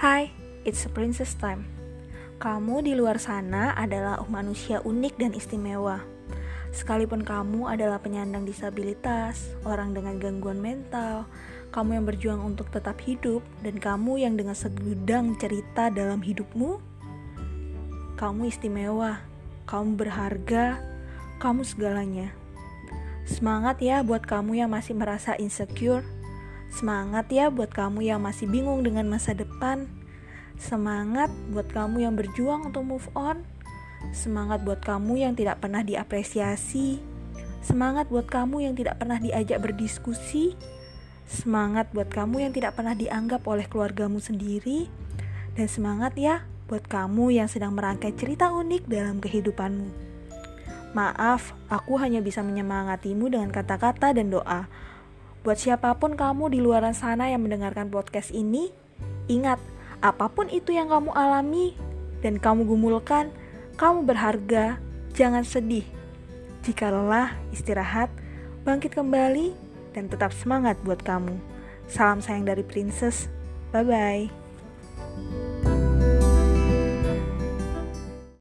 Hai, it's princess time. Kamu di luar sana adalah manusia unik dan istimewa. Sekalipun kamu adalah penyandang disabilitas, orang dengan gangguan mental, kamu yang berjuang untuk tetap hidup, dan kamu yang dengan segudang cerita dalam hidupmu, kamu istimewa, kamu berharga, kamu segalanya. Semangat ya buat kamu yang masih merasa insecure. Semangat ya buat kamu yang masih bingung dengan masa depan. Semangat buat kamu yang berjuang untuk move on. Semangat buat kamu yang tidak pernah diapresiasi. Semangat buat kamu yang tidak pernah diajak berdiskusi. Semangat buat kamu yang tidak pernah dianggap oleh keluargamu sendiri. Dan semangat ya buat kamu yang sedang merangkai cerita unik dalam kehidupanmu. Maaf, aku hanya bisa menyemangatimu dengan kata-kata dan doa. Buat siapa pun kamu di luar sana yang mendengarkan podcast ini, ingat, apa pun itu yang kamu alami dan kamu gumulkan, kamu berharga, jangan sedih. Jika lelah, istirahat, bangkit kembali, dan tetap semangat buat kamu. Salam sayang dari Princess. Bye bye.